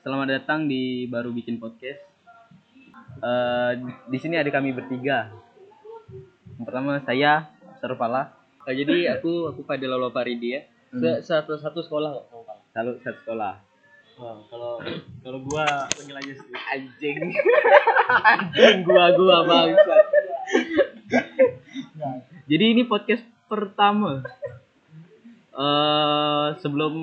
Selamat datang di baru bikin podcast. Eh, di sini ada kami bertiga. Yang pertama saya Sarfala. Oh, jadi aku aku pada Lolo Paridi ya. Hmm. Satu satu sekolah kok sama satu sekolah. Kalau kalau gua panggil aja sih. Anjing. Anjing gua gua bangsat. Jadi ini podcast pertama. Eh sebelum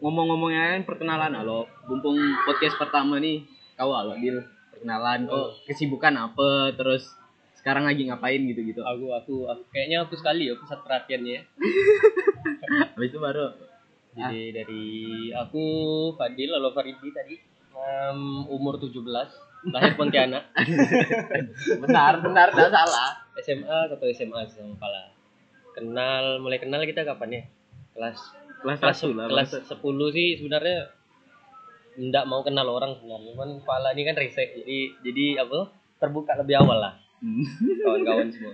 ngomong-ngomongnya kan perkenalan halo. Mumpung podcast pertama nih, kau halo Dil perkenalan kok kesibukan apa terus sekarang lagi ngapain gitu-gitu. Aku aku, aku kayaknya aku sekali ya pusat perhatiannya ya. Habis itu baru Jadi dari aku Fadil Lolo Faridi tadi em, umur 17 lahir Pontianak benar benar enggak salah. SMA atau SMA sama Pala kenal mulai kenal kita kapan ya kelas Kelas kelas satu lah. kelas 10 sih sebenarnya nggak mau kenal orang sebenarnya cuman Pala ini kan riset jadi jadi apa terbuka lebih awal lah Hmm. kawan-kawan semua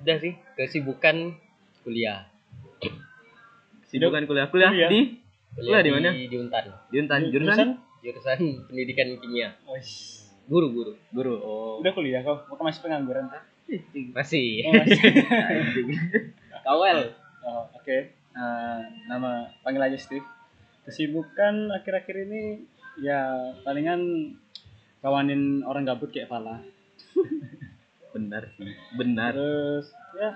udah sih kesibukan kuliah Sibukan kuliah kuliah Kuliah. di Kuliah di mana? di Untan di Untan jurusan jurusan pendidikan kimia guru guru guru. Oh. Udah kuliah kau? Mau masih pengangguran kan? masih Oh, masih. Kawel. Oh, oke. Eh, nama panggil aja Steve. Kesibukan akhir-akhir ini ya palingan kawanin orang gabut kayak Fala. Benar sih. Benar. Terus ya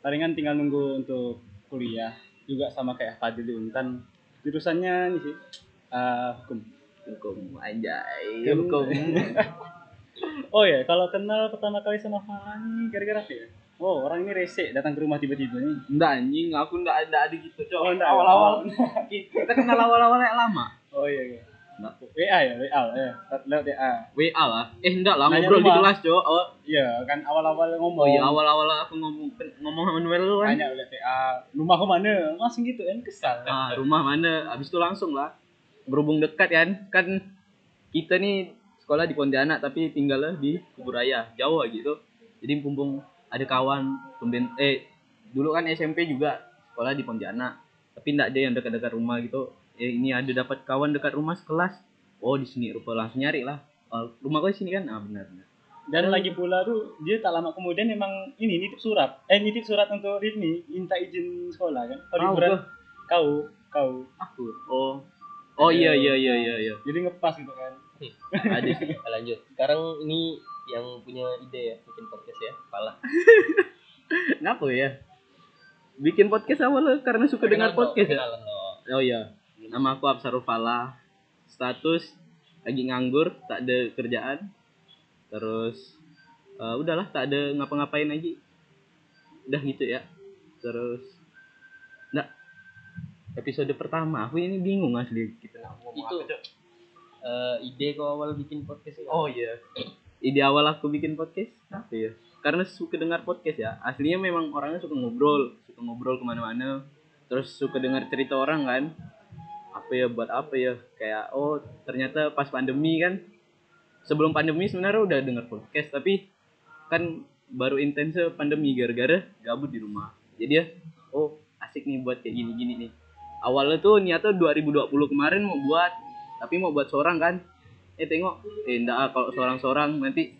palingan tinggal nunggu untuk kuliah juga sama kayak Fadil di Untan. Jurusannya ini sih eh, hukum. Hukum anjay. Kan- Hukum. Oh ya, kalau kenal pertama kali sama Fala nih gara-gara apa ya? Oh, orang ini rese datang ke rumah tiba-tiba nih. Enggak anjing, aku enggak ada ada gitu, Cok. Oh. Awal-awal kita kenal awal-awal yang lama. Oh iya, iya. Enggak. WA ya, WA ya. Lewat WA. WA lah. Eh enggak lah, Nanya ngobrol di rumah. kelas, Cok. Oh, Iya, kan awal-awal ngomong. oh iya awal-awal aku ngomong ngomong sama Noel lu kan. Tanya oleh WA, rumahku mana? Langsung gitu kan kesal. Ah, rumah mana? Habis itu langsung lah. Berhubung dekat kan. Kan kita nih sekolah di Pontianak tapi tinggalnya di Kuburaya, jauh gitu. Jadi mumpung ada kawan pemben eh dulu kan SMP juga sekolah di Pontianak tapi enggak ada yang dekat-dekat rumah gitu eh ini ada dapat kawan dekat rumah sekelas oh di sini rupa langsung nyari lah oh, rumah kau di sini kan ah benar benar Dan lagi pula tuh dia tak lama kemudian emang ini nitip surat. Eh nitip surat untuk ini minta izin sekolah kan. Oh, liburan gua. kau, kau. aku oh oh iya iya iya iya iya Jadi ngepas gitu kan. ada sih lanjut sekarang ini yang punya ide ya bikin podcast ya Pala Kenapa ya? Bikin podcast awal lo karena suka dengar podcast ya? Oh iya. Nama aku Absarul Fala. Status lagi nganggur, tak ada kerjaan. Terus eh, udahlah tak ada ngapa-ngapain lagi. Udah gitu ya. Terus Nggak episode pertama aku ini bingung asli kita ngomong itu apa, Cok. eh, ide kau awal bikin podcast ini Oh iya. Ide awal aku bikin podcast apa ya? Karena suka dengar podcast ya. Aslinya memang orangnya suka ngobrol, suka ngobrol ke mana-mana. Terus suka dengar cerita orang kan. Apa ya buat apa ya? Kayak oh ternyata pas pandemi kan. Sebelum pandemi sebenarnya udah dengar podcast tapi kan baru intens pandemi gara-gara gabut di rumah. Jadi ya oh asik nih buat kayak gini-gini nih. Awalnya tuh niatnya 2020 kemarin mau buat tapi mau buat seorang kan eh tengok. Eh enggak ah, kalau seorang-seorang nanti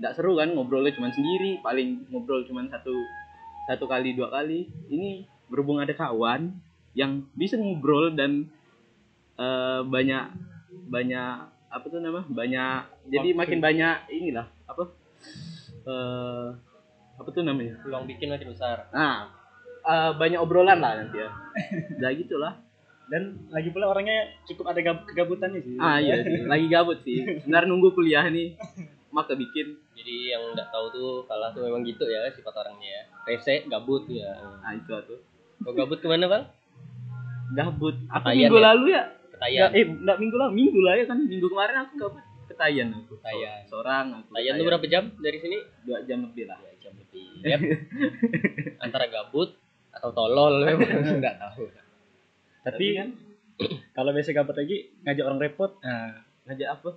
enggak seru kan ngobrolnya cuma sendiri paling ngobrol cuma satu satu kali dua kali. Ini berhubung ada kawan yang bisa ngobrol dan eh, banyak banyak apa tuh nama banyak jadi Waktu. makin banyak inilah apa? Eh apa tuh namanya? Peluang bikin makin besar. Nah eh, banyak obrolan lah nanti ya. Udah gitulah Dan lagi pula orangnya cukup ada gab- kegabutannya sih. ah iya sih. Lagi gabut sih. Sebenarnya nunggu kuliah nih. Maka bikin jadi yang nggak tahu tuh Pala tuh memang gitu ya sifat orangnya ya. Rese gabut ya. Ah itu tuh kau gabut ke mana bang? Gabut. Aku Ketayan minggu ya? lalu ya? Ketayan. Nggak, eh enggak minggu lalu. Minggu lah ya kan. Minggu kemarin aku gabut. Ketayan aku. Ketayan. Seorang aku ketayan tuh berapa jam dari sini? Dua jam lebih lah. Dua jam lebih. Yep. antara gabut atau tolol memang. Nggak tahu Tapi kan kalau biasa gabut lagi ngajak orang repot. Nah, ngajak apa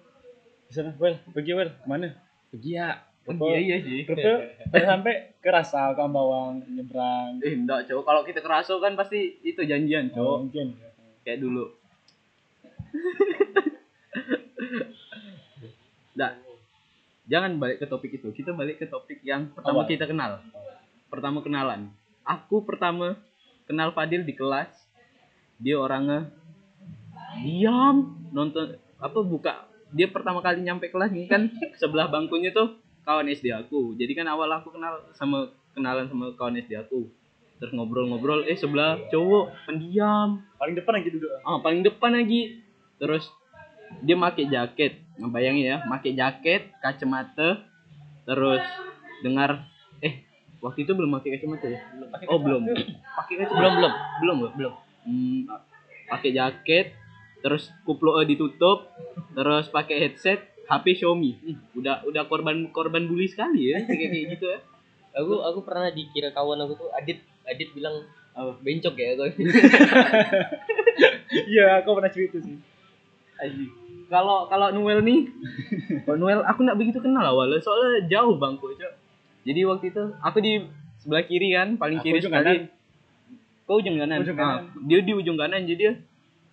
di sana, well, pergi well, ke mana? pergi ya iya iya sih Terus sampai ke Rasa, ke Ambawang, nyebrang. eh enggak cowok kalau kita keraso kan pasti itu janjian Oh, cowok mungkin. kayak dulu Nggak. Jangan balik ke topik itu. Kita balik ke topik yang pertama Awal. kita kenal. Pertama kenalan. Aku pertama kenal Fadil di kelas. Dia orangnya diam nonton apa buka. Dia pertama kali nyampe kelas ini kan sebelah bangkunya tuh kawan SD aku. Jadi kan awal aku kenal sama kenalan sama kawan SD aku. Terus ngobrol-ngobrol eh sebelah cowok pendiam. Paling depan lagi duduk. Ah paling depan lagi. Terus dia pakai jaket. Nah, bayangin ya pakai jaket kacamata. Terus dengar eh waktu itu belum pakai kacamata ya? Oh belum. pakai kacamata. Belum belum belum belum belum hmm, pakai jaket terus kuplo ditutup terus pakai headset HP Xiaomi Hmm, udah udah korban korban bully sekali ya kayak kayak gitu ya aku aku pernah dikira kawan aku tuh Adit Adit bilang Apa? bencok ya kau iya aku pernah cerita sih Aji. Kalau kalau Noel nih, kalau Noel aku nggak begitu kenal awalnya soalnya jauh bangku Cok. Jadi waktu itu aku di sebelah kiri kan, paling Aku kiri sekali. kanan. Kau ujung kanan. Ujung Ah, kanan. dia di ujung kanan jadi dia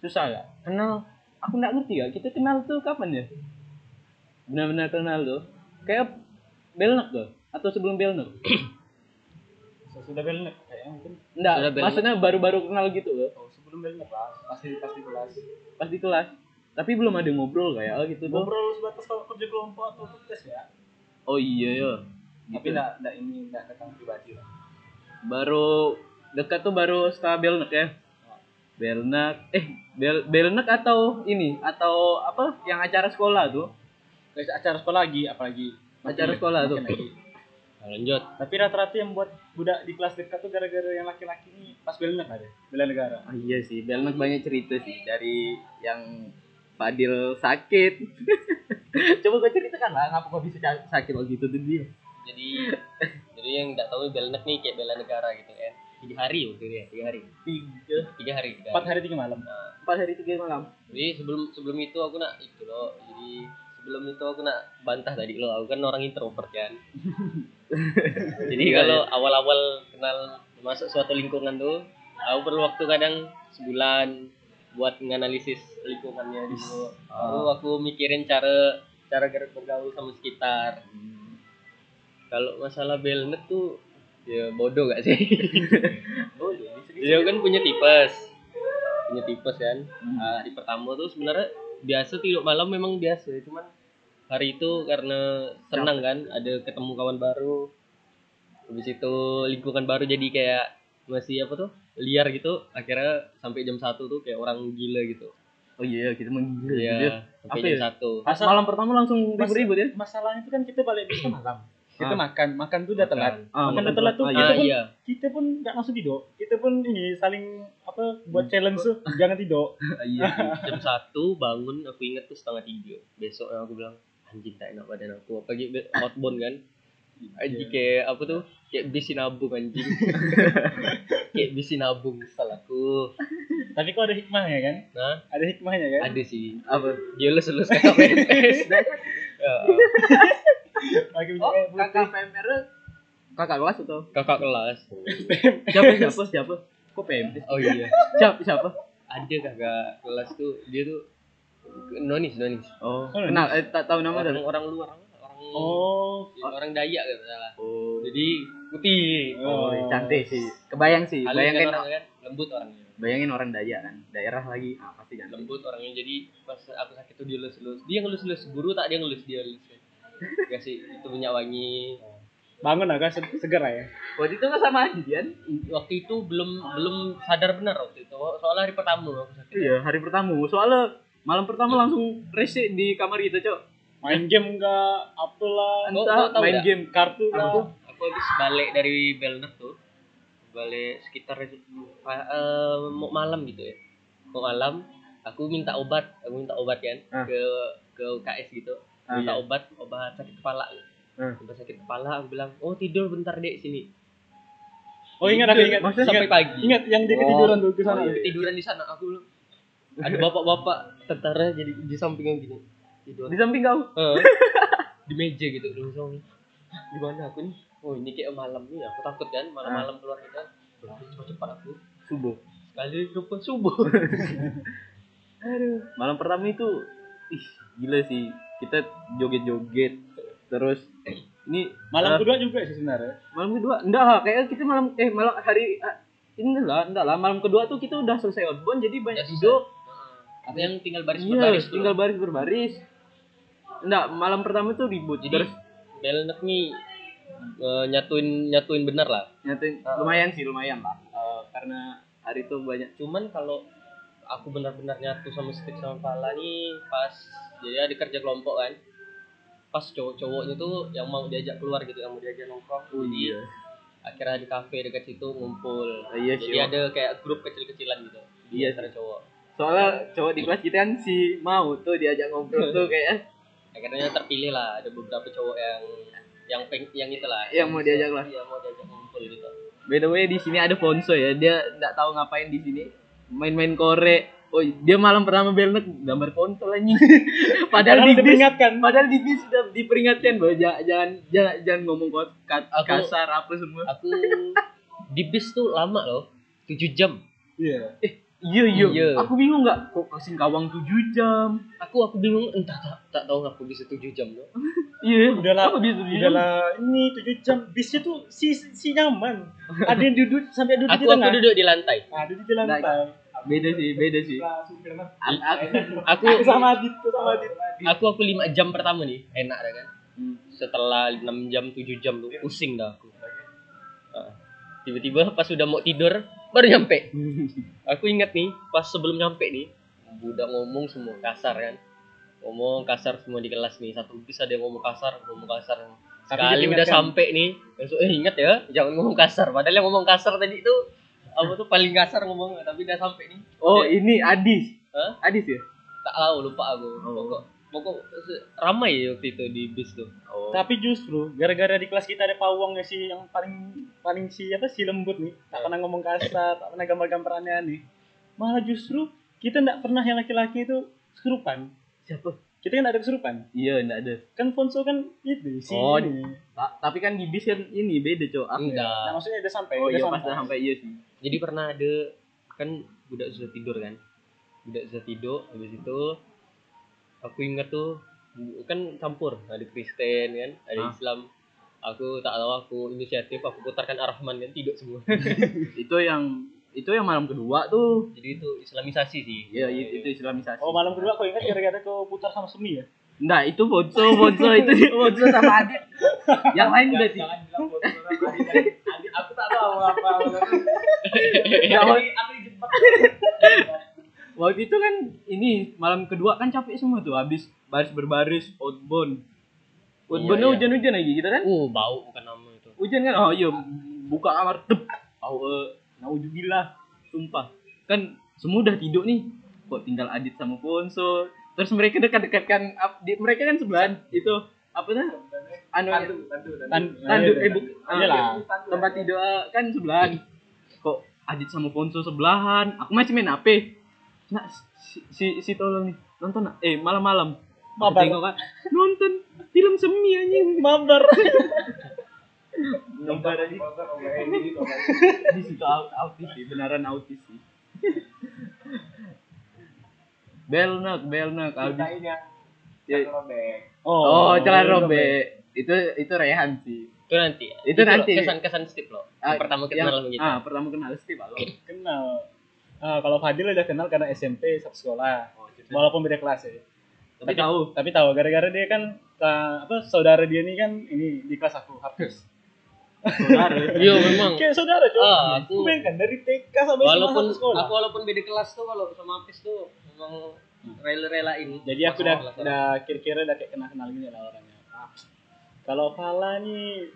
susah gak? Kenal. Aku nggak ngerti ya, kita kenal tuh kapan ya? Benar-benar kenal tuh. Kayak Belnak tuh atau sebelum Belnak? sudah belnet kayaknya mungkin Enggak, maksudnya baru-baru kenal gitu loh. oh, sebelum belnet lah pasti pasti kelas Pas di kelas. Tapi belum ada ngobrol kayak oh, gitu tuh. ngobrol sebatas kalau kerja kelompok atau tugas ya Oh iya ya. tapi enggak enggak ini enggak datang pribadi lah baru dekat tuh baru setelah Belnek ya. Belnek eh Bel Belnek atau ini atau apa yang acara sekolah tuh. Guys, acara sekolah lagi apalagi Acara Makin- sekolah tuh. lagi. lanjut. Tapi rata-rata yang buat budak di kelas dekat tuh gara-gara yang laki-laki ini pas belnet ada bela negara. Ah, iya sih Belnek banyak cerita sih dari yang Fadil sakit. Coba gue ceritakan lah ngapa kok bisa sakit waktu itu tuh dia jadi jadi yang nggak tahu belnet nih kayak bela negara gitu kan tiga hari waktu itu ya tiga hari. Tiga. Tiga hari tiga empat hari. tiga malam. Empat hari tiga malam. Jadi sebelum sebelum itu aku nak itu loh jadi sebelum itu aku nak bantah tadi lo aku kan orang introvert kan. Jadi Iya, kalau awal-awal kenal masuk suatu lingkungan tuh aku perlu waktu kadang sebulan buat menganalisis lingkungannya dulu. Aku aku mikirin cara cara bergaul sama sekitar. Kalau masalah belnet tuh ya bodoh gak sih? Oh iya bisa dia kan punya tipes. Punya tipes kan? Ah, hari pertama tuh sebenarnya biasa tidur malam memang biasa cuman hari itu karena senang kan ada ketemu kawan baru. Habis itu lingkungan baru jadi kayak masih apa tuh? Liar gitu. Akhirnya sampai jam satu tuh kayak orang gila gitu. Oh iya kita menggila Iya, gitu. sampai Apa jam ya? satu. Pas malam pertama langsung ribut-ribut ya? Masalahnya itu kan kita balik bisa malam kita Ah. makan makan tuh udah telat. Ah, makan udah telat tuh telat. kita ah pun iya. kita pun nggak langsung tidur. Kita pun ini saling apa buat challenge tuh jangan tidur. Ah, iya sih. jam satu bangun aku inget tuh setengah tiga. Besok aku bilang anjing tak enak badan aku. Apalagi be- outbound kan. Anjing kayak apa tuh kayak bisi nabung anjing. Kayak bisi nabung kesel aku. Tapi kok ada hikmahnya kan? Nah ada hikmahnya kan? Ada sih. Apa? Dia lulus lulus kakak Oh kakak PMR kakak kelas atau? Kakak kelas. Siapa siapa siapa? Kok PMR oh iya. Siapa siapa? Ada kakak kelas tuh dia tuh nonis nonis. Oh Oh, kenal eh tak tahu nama orang dah orang luar orang oh. orang Dayak gitu salah. Oh. Jadi putih. Oh cantik sih. Kebayang sih halus kan bayangin orangnya kan? Lembut orangnya. bayangin orang Dayak kan. Daerah lagi ah pasti cantik. Lembut orangnya. Jadi pas aku sakit tuh dia lulus lulus dia ngelus lulus guru tak dia ngelus dia lulus kasih itu minyak wangi. Bangun agak se- seger ya. Waktu itu kan sama Adian waktu itu belum belum sadar benar waktu itu. Soalnya hari pertama aku sakit. Iya hari pertama. Soalnya malam pertama langsung rese di kamar kita cok. Main game enggak apalah entah kau main nggak? game kartu aku lah. Aku habis balik dari Belnet tuh. Balik sekitar eh, mau malam gitu ya. Mau malam aku minta obat. Aku minta obat kan? Ah. ke ke UKS gitu Ah, minta iya. obat obat sakit kepala. Ah. obat sakit kepala aku bilang oh tidur bentar dek sini. Oh ingat aku ingat. Maksudnya sampai ingat, pagi. Ingat yang dia Oh. ketiduran tuh ke sana. Aku ketiduran di sana. Aku bilang ada bapak-bapak tentara jadi di sampingnya gini. Tidur. Di samping kau? Eh, di meja gitu bilang, di mana aku nih? Oh ini kayak malam nih aku takut kan malam-malam keluar kita. Berlari cepat-cepat aku. Subuh. Sekali rupa subuh. Malam pertama itu ih gila sih kita joget-joget terus ini Malam eh, kedua juga sih sebenarnya. malam kedua enggak lah kayak kita malam eh malam hari ah, ini lah enggak lah malam kedua tuh kita udah selesai outbound jadi banyak Ya, duduk Apa yang tinggal baris iya berbaris tuh. tinggal baris berbaris enggak malam pertama tuh ribut Jadi terus Belnek nih eh, nyatuin nyatuin bener lah. nyatain lumayan sih lumayan lah Eh, karena hari itu banyak Cuman kalau aku benar-benar nyatu sama Stick sama Pala nih pas jadi ada kerja kelompok kan. Pas cowok-cowoknya tuh yang mau diajak keluar gitu, yang mau diajak nongkrong. oh Jadi iya akhirnya di kafe dekat situ ngumpul. Oh, iya Jadi ada kayak grup kecil-kecilan gitu. Iya antara cowok. soalnya cowok di kelas kita kan si mau tuh diajak ngobrol tuh kayak Akhirnya terpilih lah ada beberapa cowok yang yang peng, yang itulah Yang mau diajak lah. Iya, mau diajak ngumpul gitu. by the way di sini ada Fonso ya dia nggak tahu ngapain di sini main-main kore oh dia malam pertama belnek gambar kontol anjing padahal di bis diperingatkan. padahal di bis sudah diperingatkan bahwa jangan jangan jangan, ngomong kot- ka- Aku- kasar apa semua Aku di bis tuh lama loh. 7 jam. Iya. iya iya Iya. aku bingung nggak kok kasih kawang 7 jam Aku aku bingung entah tak, tak tahu aku bisa 7 jam loh. iya Udahlah, aku bisa 7 jam udahlah ini 7 jam bisnya tuh si si nyaman. Ada yang duduk sampai duduk Aku di tengah. aku duduk di lantai. Nah, duduk di lantai. Beda sih beda sih aku sama Adit, sama Adit. aku aku 5 jam pertama nih, enak dah kan. Hmm. Setelah 6 jam 7 jam tuh pusing dah aku. Ah. Tiba-tiba pas sudah mau tidur baru nyampe. Aku ingat nih pas sebelum nyampe nih budak ngomong semua kasar kan. Ngomong kasar semua di kelas nih. Satu bis ada yang ngomong kasar, ngomong kasar. Sekali udah sampai nih, langsung eh ingat ya, jangan ngomong kasar. Padahal yang ngomong kasar tadi itu apa tuh paling kasar ngomong, tapi udah sampai nih. oh ini Adis Hah? Adis ya Tak tahu lupa aku. Oh. Pokok pokok ramai ya waktu itu di bis tuh. oh Tapi justru gara-gara di kelas kita ada pawang ya si yang paling paling si apa si lembut nih, tak pernah ngomong kasar, tak pernah gambar-gambar aneh-aneh. Malah justru kita nggak pernah yang laki-laki itu kesurupan. siapa Kita kan ada kesurupan. iya enggak ada Kan Fonso kan itu si Oh, ini. Ta- tapi kan di bis kan ini beda cowok Enggak. Nah, maksudnya udah sampai, oh udah iya pas udah sampai iya sih Jadi pernah ada kan budak sudah tidur kan. Budak sudah tidur habis itu aku ingat tuh kan campur ada Kristen kan, ada Ah. Islam. Aku tak tahu aku inisiatif aku putarkan Ar-Rahman kan tidur semua. itu yang itu yang malam kedua tuh Jadi itu islamisasi sih. iya i- itu islamisasi Oh malam kedua kau ingat gara-gara kau putar sama Semi ya? Enggak, itu Bonzo, Bonzo itu Bonzo sama Adit. Yang lain udah sih. Aku tak tahu apa. Enggak, waktu- Waktu itu kan ini malam kedua kan capek semua tuh habis baris berbaris outbound. Outboundnya Iya, iya. hujan-hujan lagi kita kan. Oh, bau bukan nama itu. Hujan kan? Oh iya, buka kamar tep. Oh, naudzubillah. Sumpah. Kan semua udah tidur nih. Kok tinggal Adit sama Bonzo. Terus mereka dekat-dekatkan mereka kan sebelahan itu apa tuh? Anu Tan- tanduk eh buk ah, Iyalah. tempat tidur ah, kan sebelahan kok Adit sama Ponso sebelahan aku masih main HP nah si si, si tolong nih nonton nak eh malam-malam Mabar. tengok kan nonton film semi anjing Mabar. Nobar aja di situ au- autis sih beneran autis sih belnak belnak abis ya, oh, jangan robek itu itu rehan sih Itu nanti. ya? Itu nanti. kesan-kesan Steve loh. Ah, Yang pertama kenal kita. ah pertama kenal Steve halo Kenal. Ah, kalau Fadil udah kenal karena SMP satu sekolah. Walaupun beda kelas ya. tapi tahu Tapi tahu gara-gara dia kan ka- apa saudara dia ini kan ini di kelas aku Hafiz. Saudara Iya, memang. Kayak saudara cuy. Ah, aku- bayangkan dari TK sampai walaupun sekolah. aku walaupun beda kelas tuh kalau sama Apis tuh memang rela-relain. Jadi aku udah udah kira-kira udah kayak kenal-kenal gini lah orangnya. Ah, Kalau Fala nih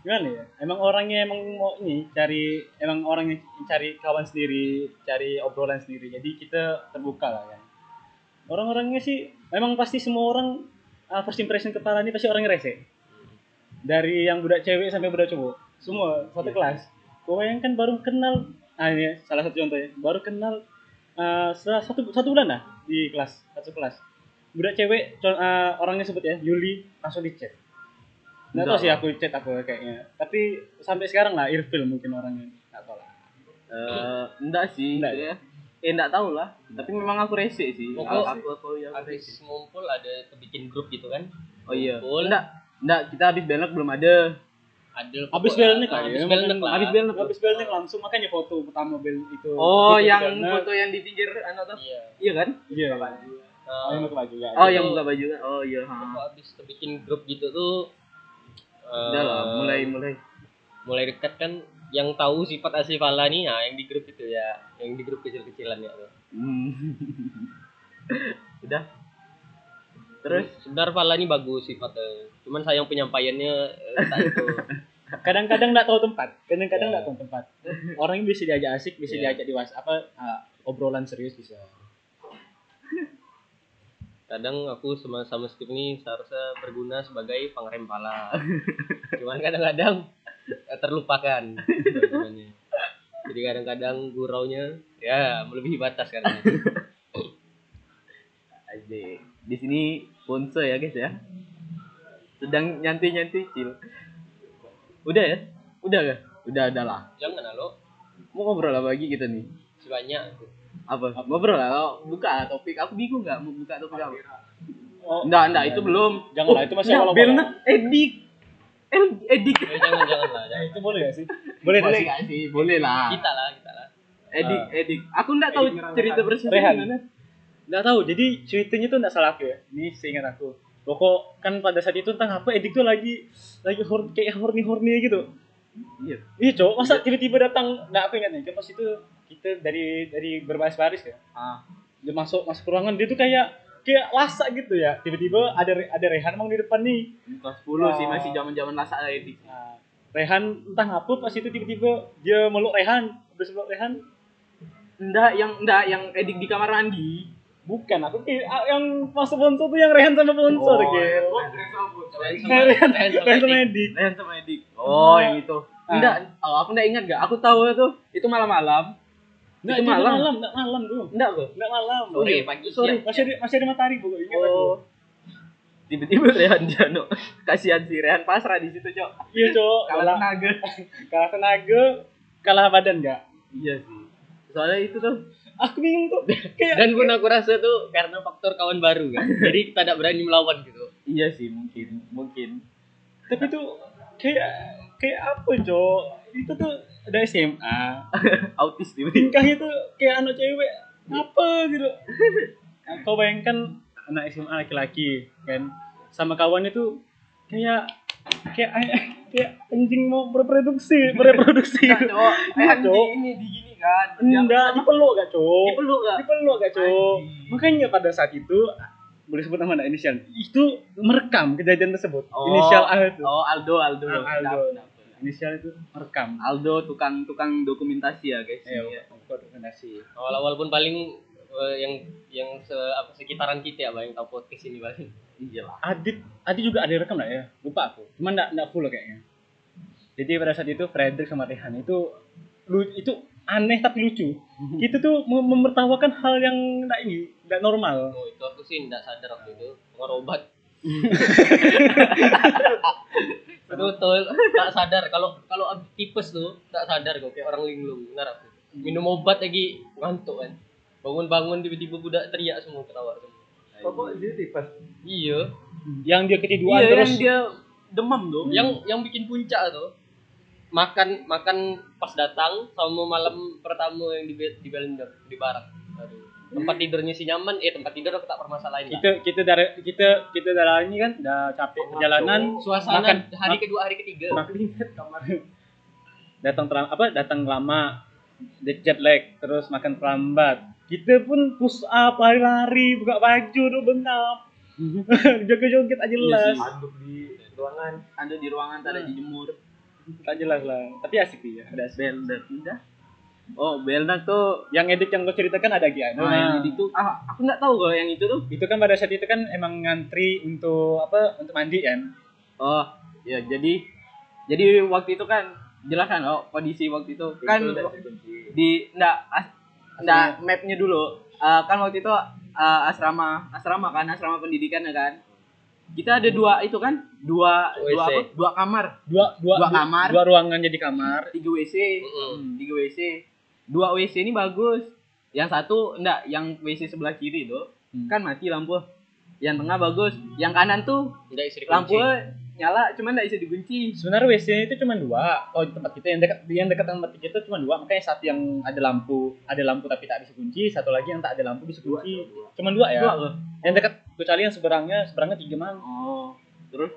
gimana ya? Emang orangnya emang mau ini cari emang orangnya cari kawan sendiri, cari obrolan sendiri. Jadi kita terbuka lah kan. Orang-orangnya sih memang pasti semua orang ah, first impression kepala ini pasti orangnya rese. Dari yang budak cewek sampai budak cowok, semua satu kelas. Kau bayangkan baru kenal, ah ini salah satu contohnya, baru kenal ah, setelah satu satu bulan lah di kelas satu kelas. Budak cewek ah, orangnya sebut ya Yuli langsung di chat. Nggak tahu sih aku chat aku kayaknya. Tapi sampai sekarang lah Irfil mungkin orangnya. Nggak tahu lah. Eh, enggak sih Enggak ya. eh enggak tahu lah tapi memang aku rese sih Pokok- aku aku yang habis rese ngumpul ada kebikin grup gitu kan oh iya Ngumpul. enggak enggak kita habis belok belum ada. Ada Habis belnek lah. Habis mungkin. lah. Habis belok habis belnya langsung makanya foto pertama bel itu. Oh itu yang karena- foto yang di pinggir anak tuh iya. Iya kan? Iya Nah, oh, yang buka baju ya oh yang buka baju kan oh iya ha. pokok habis kebikin grup gitu tuh. Eh, udah lah mulai mulai. mulai dekat kan yang tahu sifat asli Fala nih nah yang di grup itu ya. Yang di grup kecil-kecilan ya tuh. Hmm. udah terus? Sebenarnya Fala ini bagus sifatnya. Cuman sayang penyampaiannya eh, tak itu. Kadang-kadang nggak tahu tempat. Kadang-kadang nggak tahu tempat. Orang yang bisa diajak asik bisa Iya. diajak di was apa ah, obrolan serius bisa. Kadang aku sama sama Steve ini seharusnya berguna sebagai pengerem pala cuman kadang-kadang terlupakan jadi kadang-kadang guraunya ya melebihi batas kadang aja di sini Ponce ya guys ya. Sedang nyantai nyantai cil. Udah ya? Udah gak udah udah lah. Jangan lo? Mau ngobrol apa lagi kita nih? Sebanyak apa? Ngobrol lah oh, buka lah topik. Aku bingung nggak mau buka topik apa. Oh. Enggak enggak itu belum. Janganlah itu masih awal Belnak edik. El edik. Eh, jangan jangan lah. Jangan. itu boleh gak sih? Boleh boleh gak sih? Boleh lah. Kita lah kita lah. Edik Ah. edik. Aku enggak tahu cerita persisnya gimana nggak tahu jadi ceritanya tuh nggak salah aku ya. Ini seingat aku. Pokok kan pada saat itu entah apa edik tuh lagi lagi hor kayak horny horny gitu. Iya. Iya cowok masa tiba-tiba datang? Nggak apa ingatnya pas itu kita dari dari berbaris-baris ya. Ah. Dia masuk masuk ke ruangan dia tuh kayak kayak lasak gitu ya. Tiba-tiba ada ada Rehan emang di depan nih. Kelas 10 sih Ah. masih zaman zaman lasak lah edik nah, Rehan entah ngapa pas itu tiba-tiba dia meluk Rehan habis meluk Rehan. Enggak yang enggak yang edik di kamar mandi bukan aku kayak yang masuk sponsor tuh yang Rehan sama sponsor Oh, gitu. Rehan Rehan Rehan Rehan sama Edik. Rehan sama edik. Oh yang itu. Ah. enggak oh, aku enggak ingat gak aku tahu itu. Itu malam-malam. Nggak, Itu itu malam. malam, nggak malam tuh. enggak kok Nggak malam. sore pagi Sorry. siang. Masih ada, masih ada matahari pokoknya. ingat aku. oh. Tiba-tiba Rehan Jano. Kasihan si Rehan pasrah di situ cok. Iya, Cok. kalah Kalah, tenaga. Kalah tenaga, kalah badan enggak? iya sih. Soalnya itu tuh Aku bingung tuh. Kayak dan pun aku rasa tuh karena faktor kawan baru kan jadi kita tidak berani melawan gitu iya sih mungkin mungkin tapi tuh kayak kayak apa, Cok? Itu tuh ada SMA. autis tiba Tingkahnya tuh kayak anak cewek. Apa gitu. Nah, Kau bayangkan anak SMA laki-laki kan sama kawannya tuh kayak kayak kayak anjing mau berproduksi, bereproduksi. Enggak, cowok Iya, di Cok. ini di gini kan Enggak, dipeluk gak, Cok? dipeluk gak Dipeluk gak? Anjing. Makanya pada saat itu boleh sebut nama enggak inisial. Itu merekam kejadian tersebut. Oh. Inisial A itu. oh Aldo Aldo Ah, Aldo. Inisial itu merekam. Aldo tukang tukang dokumentasi ya guys Ayo, Iya. kok dokumentasi. awal-awal pun paling eh, yang yang se, apa sekitaran kita ya Bang, yang tahu podcast ini paling iya lah Adit, Adit juga ada rekam lah ya? Lupa aku. Cuman enggak enggak full kayaknya. Jadi pada saat itu Frederick sama Rehan itu lu itu aneh tapi lucu. Kita tuh mem- memertawakan hal yang enggak ini, enggak normal. oh itu aku sih tidak sadar waktu itu pengobat betul tak sadar. Kalau kalau tipes tuh tak sadar kok kayak orang linglung. Benar aku. Minum obat lagi ngantuk kan. Bangun-bangun tiba-tiba budak teriak semua ketawa semua. Pokok dia tipas. iya. Yang dia ketiduan iya terus. yang dia demam dong yang yang bikin puncak tuh makan makan pas datang sama malam pertama yang di di Belender di aduh tempat tidurnya si nyaman. Eh tempat tidur aku tak permasalahin lah. kita kita dari kita kita dari ini kan udah capek perjalanan. suasana makan. hari kedua hari ketiga. Kamar. Datang terlam apa datang lama. Jet lag terus makan terlambat. Kita pun push up lari-lari buka baju tuh bengap. Joget-joget aja jelas. Aduk di ruangan ada di ruangan tak ada dijemur tak jelas lah tapi asik sih ya. Ada asik. Beldak udah oh Beldak tuh yang edit yang gue ceritakan ada Gian nah, yang itu. Tuh ah, aku nggak tahu kalau yang itu tuh. Itu kan pada saat itu kan emang ngantri untuk apa untuk mandi kan? Oh ya jadi jadi waktu itu kan jelas kan oh kondisi waktu itu. Kan di ndak as, ndak mapnya dulu. Eh, kan waktu itu eh, asrama asrama kan asrama pendidikan ya kan kita ada dua itu kan dua dua WC. apa dua kamar dua dua, Dua kamar. dua ruangan jadi kamar tiga WC Mm-mm. Hmm, tiga WC dua WC ini bagus Yang satu enggak, yang WC sebelah kiri tuh Hmm. kan mati lampu. Yang tengah bagus, yang kanan tuh Enggak lampu. Nyala cuman enggak bisa dikunci. Sebenarnya WC itu cuma dua. Oh, di tempat kita yang dekat yang dekat tempat kita cuma dua. Makanya satu yang ada lampu, ada lampu tapi tak bisa kunci, satu lagi yang tak ada lampu bisa kunci. Cuma dua ya. Dua loh. Yang dekat kecuali yang seberangnya, seberangnya tiga mang. Oh. Terus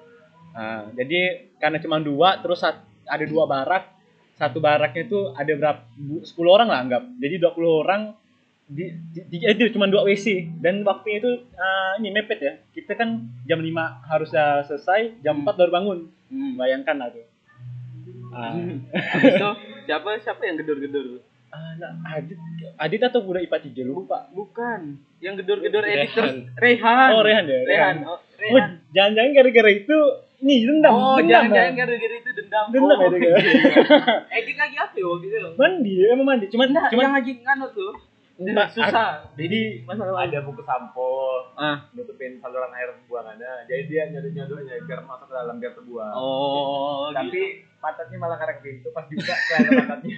Nah, jadi karena cuma dua, terus ada dua barak. Satu baraknya itu ada berapa? 10 orang lah anggap. Jadi 20 orang di, di, di eh, itu cuma dua WC dan waktunya itu ah, ini mepet ya. Kita kan jam 5 harus dah selesai, jam 4 baru bangun. hmm. Bayangkan lah tuh. Ah, Habis itu siapa siapa yang gedor-gedor anak Adit, Adit atau budak IPA 3 lupa. Bukan. Yang gedor-gedor Rehan. edit terus Rehan. Oh, Rehan ya, Rehan. Rehan. Oh, Oh, Rehan. jangan-jangan gara-gara itu ini dendam. Oh, dendam, jangan-jangan gara-gara itu dendam. Dendam oh, ya, dia. Edit lagi apa ya waktu itu? Mandi, emang mandi. Cuman Enggak, cuman yang lagi nganut tuh. Enggak, susah. Jadi Masalah ada buku sampo Ah. nutupin saluran air buangannya jadi dia nyodok nyodoknya biar masuk ke dalam biar terbuang Oh, gitu. tapi pantatnya malah karek pintu pas dibuka kelihatan pantatnya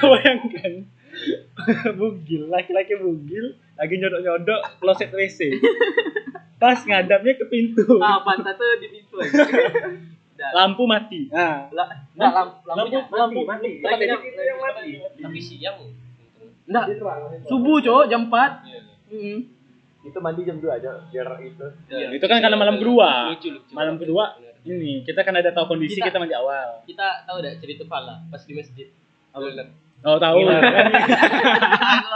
bayangkan bugil laki-laki bugil lagi nyodok-nyodok kloset WC pas ngadapnya ke pintu Ah, pantat tuh di pintu. Udah. lampu mati nah Lah, enggak lampu lampunya lampu mati Lagi Jadi nyam- itu yang mati Tapi siang. Enggak, Dia terang. subuh, Cok, jam 4. Iya. Heeh. itu mandi jam 2 aja biar itu Ya, itu kan karena malam kedua. Lucu, lucu. Malam kedua. Ini kita kan ada tahu kondisi Kita- kita mandi awal Kita tahu enggak cerita Fala pas di masjid? Lihat. oh tahu aku,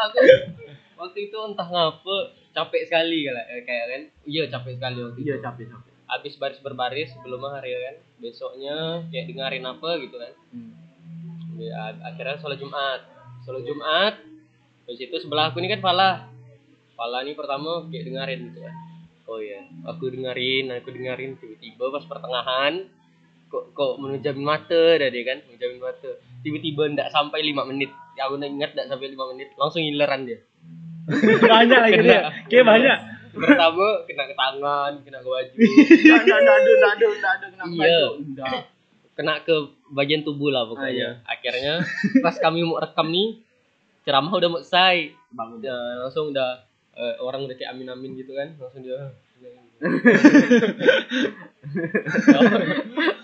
aku waktu itu entah ngapa capek sekali kala eh, kayak kan iya capek sekali waktu Iya, itu capek, capek. habis baris berbaris sebelum hari kan besoknya kayak dengerin apa gitu kan Hmm. ya, akhirnya sholat Jumat sholat Jumat terus itu sebelah aku ini kan Fala. Fala ini pertama kayak dengerin gitu kan. Oh iya aku dengerin aku dengerin tiba-tiba pas pertengahan kok kok menjamin mata dah dia kan menjamin mata. Tiba-tiba ndak sampai lima menit. Ya aku ingat ndak sampai lima menit langsung hileran dia. Banyak lagi Kena. dia kayak banyak. Pertama kena ke tangan kena ke baju. Enggak, enggak, ada, enggak ada, enggak ada kenapa Iya. Enggak. kena ke bagian tubuh lah Ah, iya. pokoknya akhirnya pas kami mau rekam nih ceramah udah mau selesai Bangun. udah langsung udah eh, orang udah kayak amin amin gitu kan langsung dia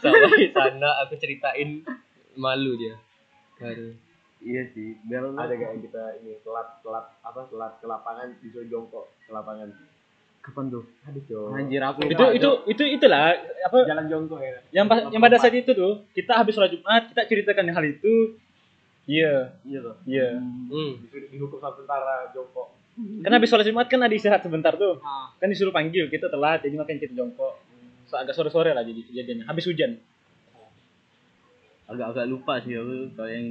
sampai sana aku ceritain malu dia Aduh. Iya sih, biar ada gak yang kita ini telat telat apa telat ke lapangan disuruh jongkok ke lapangan kapan tuh? ada cowok Anjir aku itu itu itu itulah apa jalan jongkok ya yang pas, yang pada saat itu tuh kita habis sholat Jumat kita ceritakan hal itu iya. Iya loh. iya. Hmm. disuruh dihukum satu tentara jongkok. Kan habis sholat Jumat kan ada istirahat sebentar tuh. Ah, kan disuruh panggil kita telat jadi makanya kita jongkok. So, agak sore sore lah jadi kejadiannya habis hujan. Agak-agak lupa sih aku kalau yang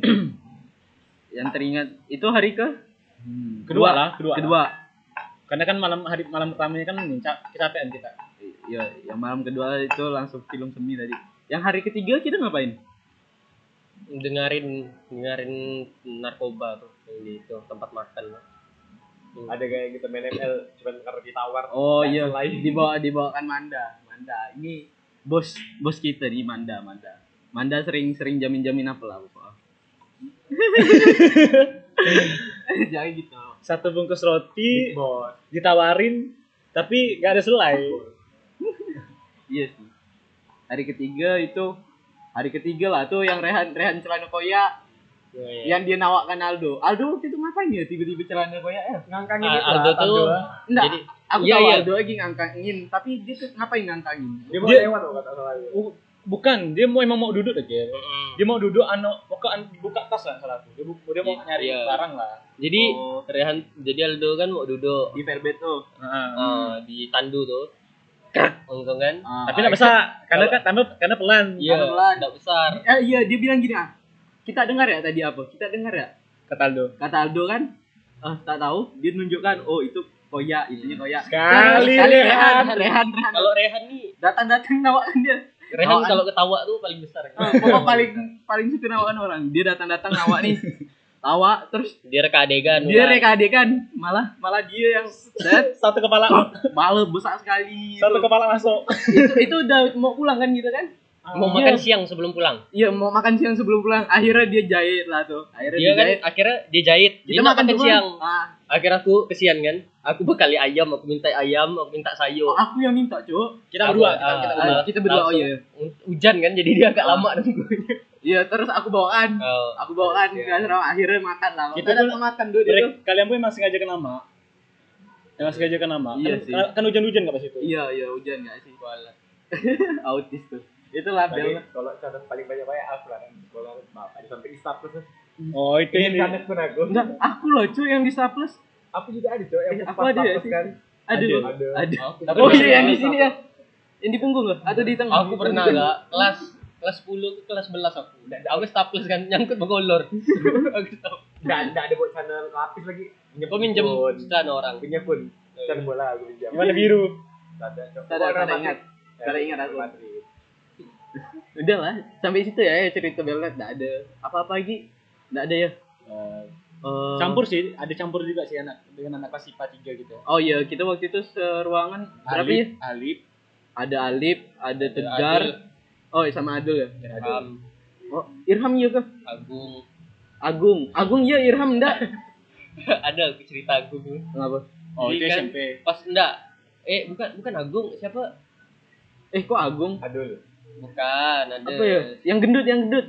yang teringat. Itu hari ke? Kedua lah. kedua, kedua. karena kan malam hari malam pertamanya kan kecapean kita. Iya, yang malam kedua itu langsung film semi tadi. Yang hari ketiga kita ngapain? Dengerin dengerin narkoba tuh yang di itu tempat makan Hmm. ada gak yang kita main ML cuma karena ditawar Oh iya, selain. dibawa dibawakan Manda. Manda ini bos bos kita di Manda, Manda. Manda sering-sering jamin-jamin apa lah pokoknya. Jangan gitu. satu bungkus roti ditawarin tapi gak ada selai Iya sih. Hari ketiga itu hari ketiga lah tuh yang Rehan Rehan celana koyak Ya, ya. yang dia nawakkan Aldo. Aldo waktu itu ngapain ya tiba-tiba celana koyak ya? ngangkangin Ah, itu Aldo lah, tuh Enggak, jadi aku iya, tahu iya. Aldo lagi ngangkangin, tapi dia tuh ngapain ngangkangin? dia mau Dia- lewat loh kata salah Uh, bukan dia mau emang mau duduk aja Mm-mm. dia mau duduk anu pokok an, buka tas lah salah aku dia, bu- dia mau Iya. nyari Iya. barang lah jadi Oh. Rehan jadi Aldo kan mau duduk Di Verbet tuh. Heeh. ah, di tandu tuh Langsung kan Ah, tapi nggak bisa karena kan karena karena pelan iya pelan. tidak besar Eh, iya dia bilang gini ah. Kita dengar ya tadi apa? Kita dengar ya. kata Aldo Kata Aldo kan, eh tak tahu, dia nunjukkan oh itu koya, itunya koya. Sekali, Sekali Rehan. Rehan, Rehan, Rehan. kalau Rehan nih Datang-datang nawakan dia. Rehan kalau ketawa tuh paling besar pokok paling paling suka nawakan orang. Dia datang-datang nawak nih. Tawa terus dia reka adegan dia ulang. reka adegan malah malah dia yang set satu kepala malah besar sekali satu itu. kepala masuk itu itu udah mau pulang kan gitu kan Mau Iya. makan siang sebelum pulang. Iya mau makan siang sebelum pulang. Akhirnya dia jahit lah tuh. Akhirnya Dia dia, kan jahit. akhirnya dia jahit. Dia Kita makan makan siang. Ah, Akhirnya aku kesian kan. Aku bekali ayam, aku minta ayam, aku minta sayur. oh, aku yang minta, Cuk. Kita berdua, kita, ah, kita ah, berdua. kita berdua, oh iya. Hujan kan jadi dia agak Ah. lama nunggunya. Iya, terus aku bawaan. Oh. Aku bawaan Iya. ke asrama. Akhirnya makan lah. Kita pun- makan dulu itu. kalian pun emang sengaja ke nama. Emang sengaja ke nama. Iya kan, sih. kan hujan-hujan nggak pas itu? Iya, iya hujan enggak sih? Autis tuh. Itulah Tadi Bel. kalau catat paling banyak banyak aku lah kan sekolah bapak di samping istaf terus Oh itu ini ini. pun aku Enggak, aku loh cuy yang di Saples. aku juga ada cowok yang Eh, pas aku ada ya sih? kan Ada Ada, loh. ada. Ada. Tapi Oh masih iya yang di sini ya. Yang di punggung loh atau di tengah? Aku pernah gak kelas kelas 10 ke kelas 11 aku. Aku staples kan nyangkut begolor. aku stop. nggak nggak ada buat channel lapis lagi Kau minjem sana orang. punya pun channel bola aku pinjam Gimana biru? ada ada, ingat. Tidak ingat aku. Madrid. Udah lah, sampai situ ya cerita Belnet enggak ada. Apa-apa lagi? Enggak ada ya. Eh, Campur sih, ada campur juga sih anak dengan anak kelas IPA 3 gitu. Oh iya, kita waktu itu seruangan berapa ya? Alip, Alip, Ada Alip, ada Tegar. Oh, sama Adul ya. Irham, Oh, Irham iya kah? Agung. Agung. Agung iya Irham enggak? Ada aku cerita Agung. Kenapa? Oh, Jadi itu kan SMP. Pas enggak. Eh, bukan bukan Agung, siapa? Eh, kok Agung? Adul Bukan, ada Apa ya? Yang gendut, yang gendut.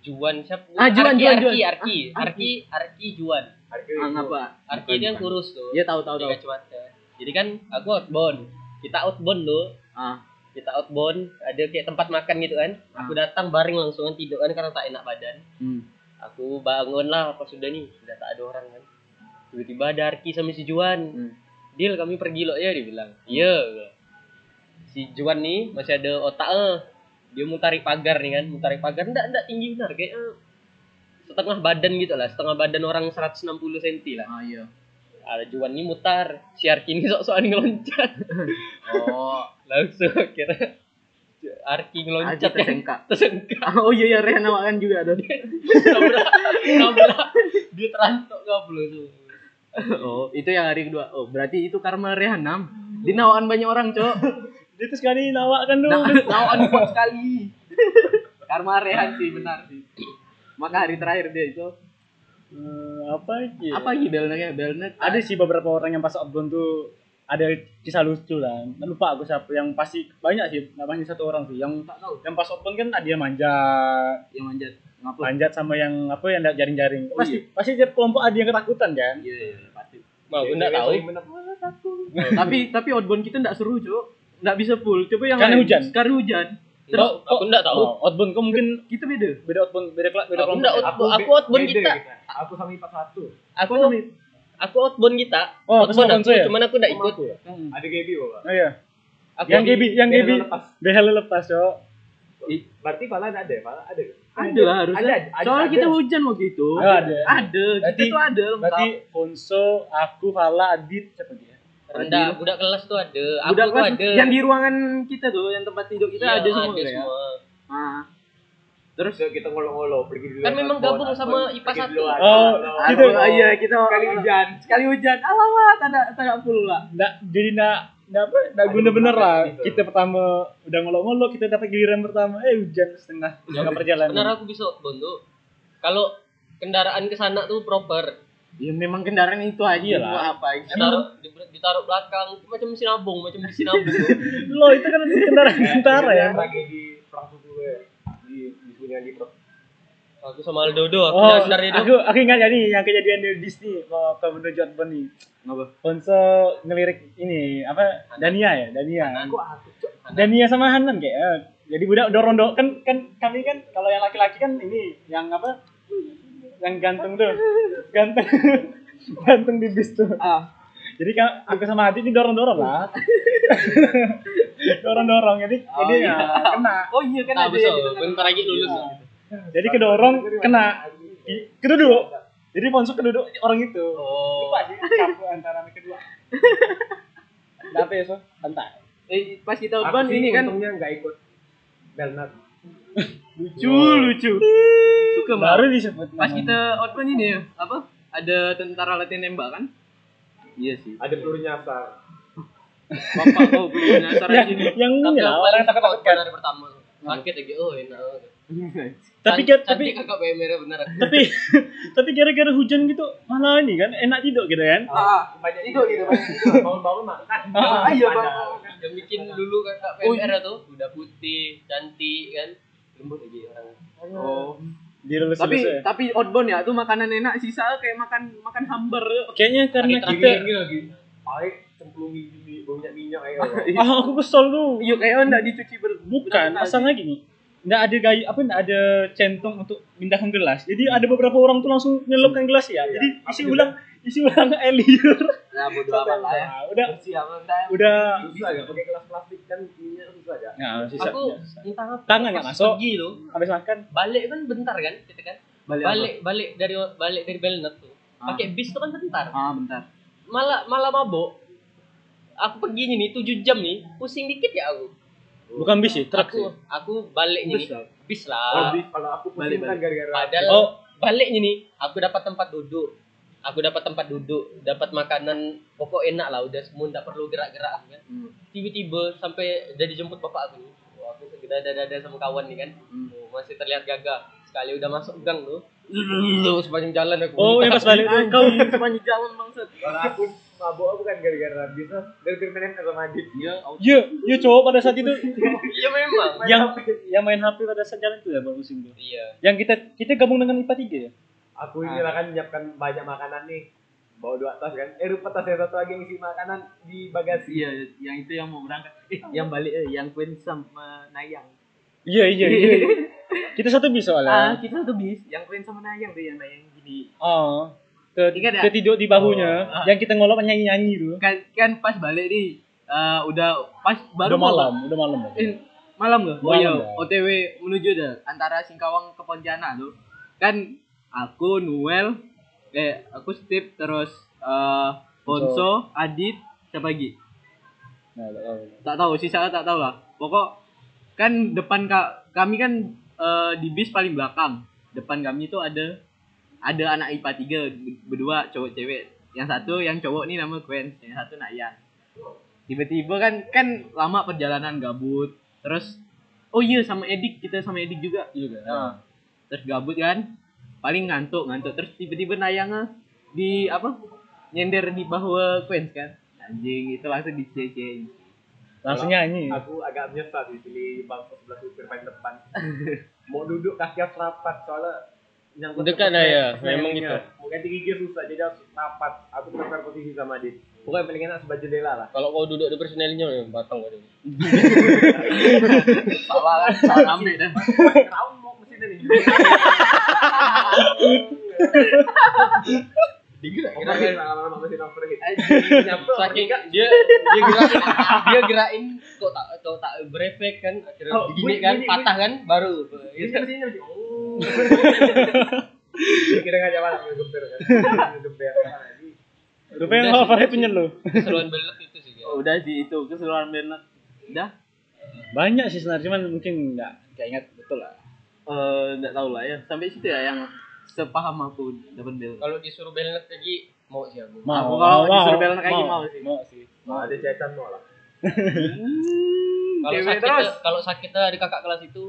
Juan siapa? Ah, Juan, Arki, Juan, Arki, Juan. Arki, Ah, Arki, Arki, Juan. harga Ah, itu. ngapa? Arki itu yang kurus tuh. Iya, tahu tahu tahu. Jadi kan aku outbound. Kita outbound tuh. Ah, Kita outbound, ada kayak tempat makan gitu kan. Aku datang baring langsung kan tidur kan karena tak enak badan. hmm. Aku bangun lah pas sudah nih, sudah tak ada orang kan. Tiba-tiba ada Arki sama si Juan. Hmm. Deal kami pergi loh ya dia bilang. Iya. Si Juan nih masih ada otak eh. Dia mau tarik pagar nih kan, mau tarik pagar enggak enggak tinggi benar kayak eh, setengah badan gitu lah, setengah badan orang 160 cm lah. Ah, iya. Ada Juan nih mutar, si Arki ini sok-sokan ngeloncat. Oh, Langsung kira Arki ngeloncat kan. tersengkak. Tersengkak. oh iya ya Rehan kan juga ada. Nabrak, nabrak. Dia terantok gablo tuh. oh, itu yang hari kedua. Oh, berarti itu karma Rehanam. Di nawaan banyak orang, Cok. Dia tuh sekali nawak kan Nah, nawaan kuat sekali. karma Rehan sih, benar sih. Maka hari terakhir dia itu Eh, apa lagi? apa lagi belnetnya? Belnet Ada sih beberapa orang yang pas outbound tuh ada kisah lucu lah. Lupa aku siapa yang pasti banyak sih, nggak banyak satu orang sih. Yang tak tahu yang pas outbound kan ada yang manjat, yang manjat. Ngapa? manjat sama yang apa yang jaring-jaring. Oh, Pasti pasti tiap kelompok ada yang ketakutan kan. Iya, iya, pasti. Mau aku enggak Dia tahu. tapi tapi outbound kita enggak seru, Cok. Enggak bisa full. Coba yang Karena lain. hujan. Karena hujan. Terus aku enggak tahu. Oh, outbound kok mungkin Kita beda. beda outbound beda kelas beda Aku kelompok. aku be- outbound beda kita. Aku sama IPA satu. Aku Kok sama- aku outbound kita. Oh, aku outbound aku, ya? cuman aku enggak ikut. Hmm. Ada Gaby bapak. Oh iya. Aku Yang Gebi, yang lepas. Behel lepas, Cok. Berarti Pala ada, Pala ada. Ada lah harusnya. Ada, ada, Soalnya ada. kita hujan waktu itu. Oh, ada. Ada. Berarti- kita tuh ada lengkap. Berarti Fonso, aku, Fala, Adit, siapa dia? Rendah, budak kelas tuh ada. Aku Budak kelas ada. yang di ruangan kita tuh, yang tempat tidur kita Iya, ada semua ya. semua. Ah. Terus Terus kita ngolo-ngolo pergi di luar. Kan memang gabung sama IPA pergi di satu. luar. Oh, Outbound. gitu. Ah, iya kita Sekali hujan. sekali hujan. Alamat ada tak full lah. Nggak, jadi nggak nggak apa nggak Ada guna bener lah gitu. kita pertama udah ngolok-ngolok kita dapat giliran pertama eh hujan setengah setengah perjalanan Benar aku bisa tuh. Kalau kendaraan ke sana tuh proper. Ya memang kendaraan itu aja Iyalah. mau apa? Ditaruh di- ditaruh belakang macam mesin abung, macam mesin abung. lo itu kan kendaraan tentara ya Tragedi perang suku gue di di punya di aku sama Aldodo, aku oh itu. aku aku ingat ya nih yang kejadian di Disney mau ke menuju Outbound nih Ngapa? Fonso ngelirik ini apa Dania ya Dania aku cok. Dania sama Hanan kayak eh, jadi budak dorong dorong kan kan kami kan kalau yang laki-laki kan ini yang apa yang gantung tuh. Gantung gantung di bis tuh. Ah, jadi kan aku sama Adit ini dorong dorong lah dorong dorong jadi Oh, jadi iya. ya, kena. Oh iya kan Nah, bentar lagi lulus. jadi kedorong kena. Keduduk. Jadi Fonso keduduk orang itu. Oh. lupa sih satu antara mereka kedua Kenapa ya so? Santai Eh, pas kita sih ini kan untungnya nggak ikut Belnat. Lucu lucu. Suka baru disebut Pas kita outbound ini ya, apa? Ada tentara latihan nembak kan? Iya sih. Ada peluru nyasar. Bapak kau belum nyasar yang aja nih. yang ini lah orang takut takutkan outbound hari pertama. paket lagi oh enak Tapi kan- tapi kakak PMR bener tapi tapi gara-gara hujan gitu malah ini kan enak tidur gitu kan. Ah, banyak tidur gitu, banyak tidur. Bangun-bangun makan. Ah, iya, Padahal yang bikin dulu kakak PMR tuh udah putih cantik kan lembut lagi orang Oh. Dilulus Tapi tapi outbound ya tuh makanan enak sisa kayak makan makan hambar. kayaknya karena Lagi kita lagi. Gini, baunya minyak kayak gitu. ah aku kesel tuh. Iya kayak enggak dicuci ber Bukan, masalahnya gini. Nggak ada gaya apa nggak ada centong untuk pindahkan gelas. Jadi ada beberapa orang tuh langsung nyelupkan gelas ya. Jadi isi ulang isi ulang air liur. Nah, bodo amat lah ya. Udah Bersih udah Susah gak pakai gelas plastik kan minyak susah aja. Nah, sisa. aku apa Tangan nggak masuk. pergi tuh habis makan. balik kan bentar kan kita kan Balik. balik balik dari balik dari Belnet tuh Ah. pakai bis tuh kan bentar Ah, bentar. malah malah mabok aku pergi nih 7 jam nih pusing dikit ya aku Bukan bis sih, truk aku sih. aku balik Bis nih lah. bis Kalau lah di- kalau aku Balik, kan gara-gara padahal Oh. baliknya nih aku dapat tempat duduk aku dapat tempat duduk dapat makanan pokok enak lah udah semua nggak perlu gerak-gerak kan Hmm. tiba-tiba sampai udah dijemput bapak aku nih Wah, aku segera dada-dada sama kawan nih kan Hmm. Oh, masih terlihat gagah sekali udah masuk gang tuh Lu sepanjang jalan aku Oh, yang pas balik tuh. Kau sepanjang jalan bangsat. kalau aku mabuk aku kan gara-gara bisa gara-gara main sama Adit. Iya, Iya, iya cowok pada saat itu iya memang yang yang main HP pada saat jalan itu ya Bang Musim tuh. iya Yang kita kita gabung dengan IPA 3 ya. Aku ini lah kan menyiapkan banyak makanan nih. Bawa dua tas kan. Eh lupa tas yang satu lagi yang isi makanan di bagasi. Iya, yang itu yang mau berangkat. Eh, yang balik eh, yang Queen sama Nayang. Iya, iya, iya. kita satu bis Ah, soalnya. kita satu bis. Yang Queen sama Nayang tuh yang Nayang gini. Oh. Ke, Ingat ya? ke tidur di bahunya, Oh, ah. yang kita ngolok nyanyi-nyanyi tuh. Kan kan pas balik nih eh, udah pas baru udah mau- malam, udah malam. Eh, malam gak? Oh Malam, iya, Bang. OTW menuju dah antara Singkawang ke Pontianak tuh. Kan aku Noel, eh aku Steve terus Ponso, Adit, siapa lagi? Nah, tak tahu. Tak tahu, sisa tak tahu lah. Pokok kan depan ka, kami kan eh, di bis paling belakang. Depan kami tuh ada ada anak IPA 3 berdua cowok cewek. Yang satu yang cowok nih nama Gwen, yang satu Nayan. Tiba-tiba kan kan lama perjalanan gabut. Terus oh iya sama Edik kita sama Edik juga. Iya kan? Nah, terus gabut kan paling ngantuk ngantuk terus tiba-tiba Nayang di apa nyender di bahu Queens kan anjing itu langsung dicecein Langsung nyanyi. Aku agak menyesal sih pilih bangku sebelah supir paling depan. Mau duduk kaki rapat soalnya nyangkut Dekat lah ya, memang gitu. Mau ganti gigi susah jadi harus rapat. Aku tukar posisi sama Adit. Pokoknya paling enak sebelah jendela lah. kalau kau duduk di personelnya ya batang kau dulu salah kan salah ambil dah Kau mau mesin ini. Kira kira lama-lama mesin over gitu. Saking dia dia gerakin dia gerakin kok tak kok tak berefek kan akhirnya Oh, begini kan bunyi- patah kan baru kan mesinnya. Oh. Kira nggak jalan ngegempir kan. Ngegempir kan. Rupanya sih. favorit punya lo. keseruan belet itu sih Oh, udah sih itu keseluruhan benak udah Banyak sih sebenarnya, cuman mungkin nggak nggak ingat betul lah. eh nggak tahu lah ya sampai situ ya yang sepaham aku dapat bel kalau disuruh belet lagi mau sih aku Aku kalau disuruh belajar lagi mau sih. Mau sih. Mau ada cecan mau lah. kalau Cewek sakit terus. kalau sakit di kakak kelas itu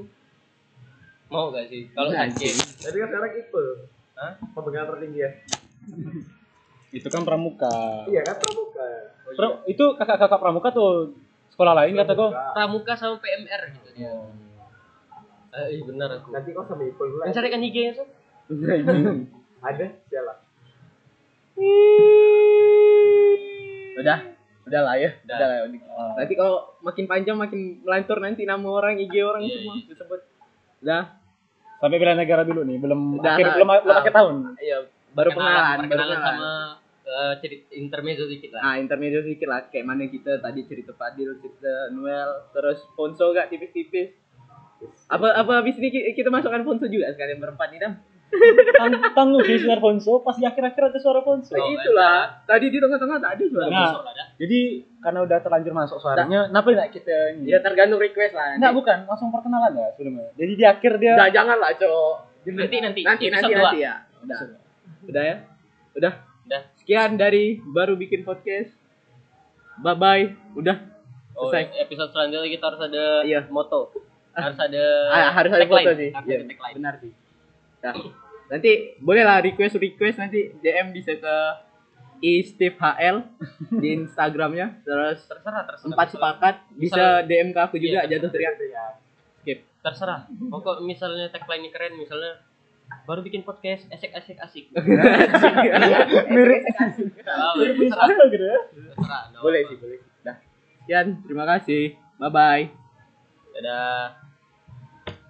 mau gak sih kalau Nah, sakit Tapi kan sekarang itu. Hah? Pemegang tertinggi ya. Itu kan pramuka. Iya kan pramuka. Pra- itu kakak-kakak pramuka tuh sekolah lain kata kau. Pramuka. pramuka sama PMR gitu dia eh iya benar aku Nanti kau sama Ipul pula. mencarikan IG-nya tuh Ada, sialah. udah udah lah ya Udah. udah lah ya. nanti kalau makin panjang makin melantur nanti nama orang IG orang Iya, semua iya. disebut udah Sampai bela negara dulu nih, belum Udah, akhir nah, belum belum ah. akhir tahun. iya baru pengenalan baru pengenalan sama eh, cerita intermezzo dikit lah Nah, intermezzo sedikit lah kayak mana kita tadi cerita Fadil, cerita Noel, terus Ponso gak tipis-tipis. Apa apa habis ini ki- kita masukkan Ponso juga sekalian berempat nih, Dam. Tang tangguh sih suara Fonso, pas di akhir-akhir ada suara Fonso. Nah, Oh, itulah. Tadi di tengah-tengah tak ada suara. Nah, ada Jadi karena udah terlanjur masuk suaranya, kenapa enggak kita ini? Ya tergantung request lah. Enggak, bukan, langsung perkenalan ya sebelumnya. Jadi di akhir dia Nah, jangan lah, Cok. nanti nanti Nanti nanti ya. Udah. Udah ya? Udah. Udah. Sekian dari baru bikin podcast. Bye bye. Udah. Oh, Selesai. episode selanjutnya kita harus ada Iya. moto harus ada Ah, harus ada tagline. foto sih. Harus Iya, ada tagline. benar sih. Nah, nanti boleh lah request request nanti DM bisa ke istifhl di Instagramnya. Terus terserah terserah. empat sepakat bisa DM ke aku juga Iya, jatuh teriak. Skip. Terserah. Pokok misalnya tagline keren misalnya baru bikin podcast asik. Asik asik. Mirip mirip terserah. apa gitu ya? terserah boleh sih boleh. Dah. Sekian terima kasih. Bye bye dadah